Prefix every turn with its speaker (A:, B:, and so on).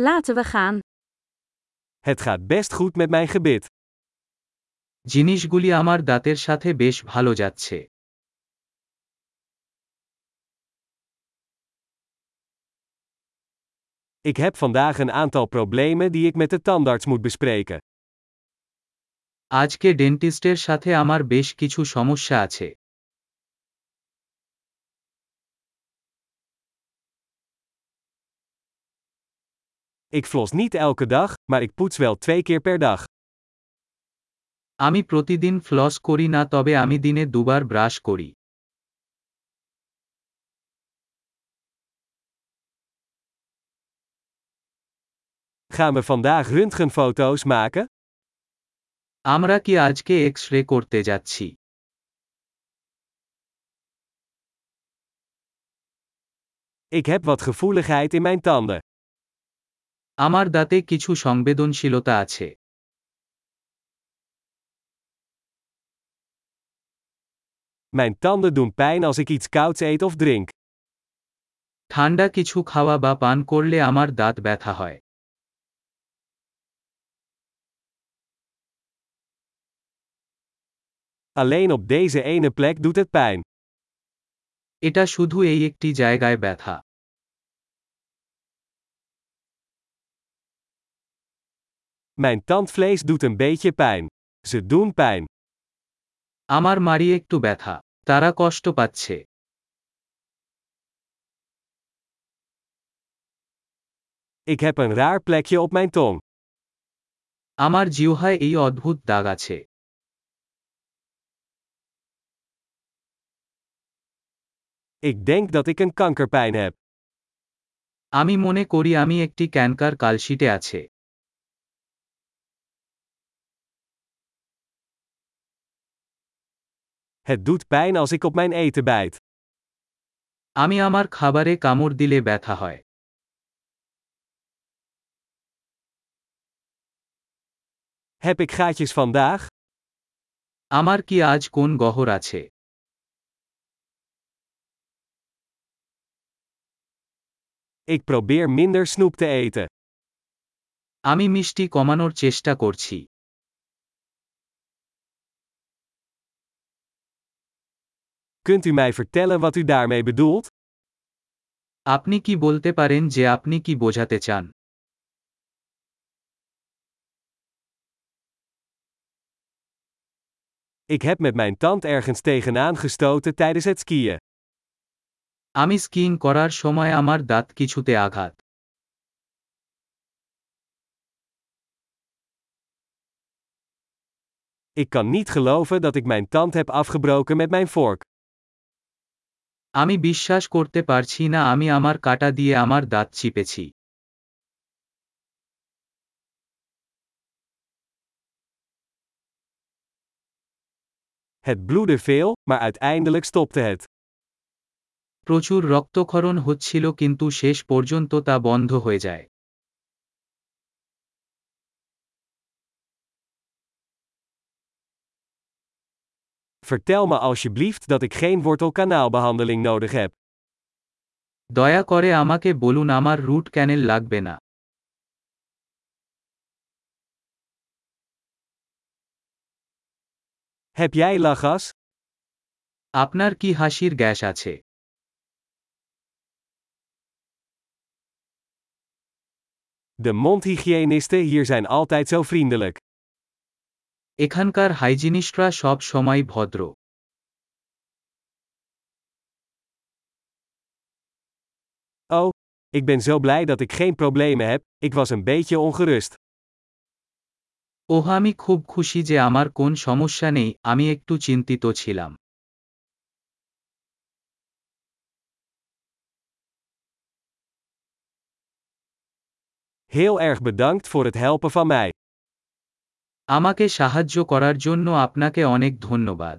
A: Laten we gaan.
B: Het gaat best goed met mijn gebit.
C: জিনিসগুলি আমার দাঁতের সাথে বেশ ভালো যাচ্ছে
B: Ik heb vandaag een aantal problemen die ik met de tandarts moet bespreken.
C: আজকে ডেন্টিস্টের সাথে আমার বেশ কিছু সমস্যা আছে
B: Ik flos niet elke dag, maar ik poets wel twee keer per dag.
C: আমি প্রতিদিন ফ্লস করি না তবে আমি দিনে দুবার ব্রাশ করি
B: Gaan we vandaag röntgenfoto's maken?
C: আমরা কি আজকে এক্স রে করতে যাচ্ছি
B: Ik heb wat gevoeligheid in mijn tanden.
C: আমার দাঁতে কিছু সংবেদনশীলতা আছে
B: Mijn tanden doen pijn als ik iets kouds eet of drink.
C: ঠান্ডা কিছু খাওয়া বা পান করলে আমার দাঁত ব্যথা হয়
B: Alleen op deze ene plek doet het pijn.
C: এটা শুধু এই একটি জায়গায় ব্যথা
B: Mijn tandvlees doet een beetje pijn. Ze doen pijn.
C: আমার মারি একটু ব্যথা তারা কষ্ট পাচ্ছে
B: Ik heb een raar plekje op mijn tong.
C: আমার জিহ্বায় এই অদ্ভুত দাগ আছে
B: Ik denk dat ik een kankerpijn heb.
C: আমি মনে করি আমি একটি ক্যানকার কালশিটে আছে
B: Het doet pijn als ik op mijn eten bijt.
C: আমি আমার খাবারে কামড় দিলে ব্যথা হয়
B: Heb ik gaatjes vandaag?
C: আমার কি আজ কোন গহর আছে
B: Ik probeer minder snoep te eten.
C: আমি মিষ্টি কমানোর চেষ্টা করছি
B: Kunt u mij vertellen wat u daarmee bedoelt?
C: আপনি কি বলতে পারেন যে আপনি কি বোঝাতে চান
B: Ik heb met mijn tand ergens tegenaan gestoten tijdens het skiën.
C: আমি স্কিইং করার সময় আমার দাঁত কিছুতে আঘাত
B: Ik kan niet geloven dat ik mijn tand heb afgebroken met mijn vork.
C: আমি বিশ্বাস করতে পারছি না আমি আমার কাটা দিয়ে আমার দাঁত চিপেছি
B: Het bloedde veel, maar uiteindelijk stopte het.
C: প্রচুর রক্তক্ষরণ হচ্ছিল কিন্তু শেষ পর্যন্ত তা বন্ধ হয়ে যায়
B: Vertel me alsjeblieft dat ik geen wortelkanaalbehandeling nodig heb.
C: দয়া করে আমাকে বলুন আমার রুট ক্যানেল লাগবে না
B: Heb jij lachgas?
C: আপনার কি হাসির গ্যাস আছে
B: De mondhygiënisten hier zijn altijd zo vriendelijk.
C: এখানকার হাইজিনিস্টরা সব সময় ভদ্র
B: Oh, ik ben zo blij dat ik geen problemen heb, ik was een beetje ongerust.
C: ওহ আমি খুব খুশি যে আমার কোন সমস্যা নেই আমি একটু চিন্তিত ছিলাম
B: Heel erg bedankt voor het helpen van mij.
C: আমাকে সাহায্য করার জন্য আপনাকে অনেক ধন্যবাদ।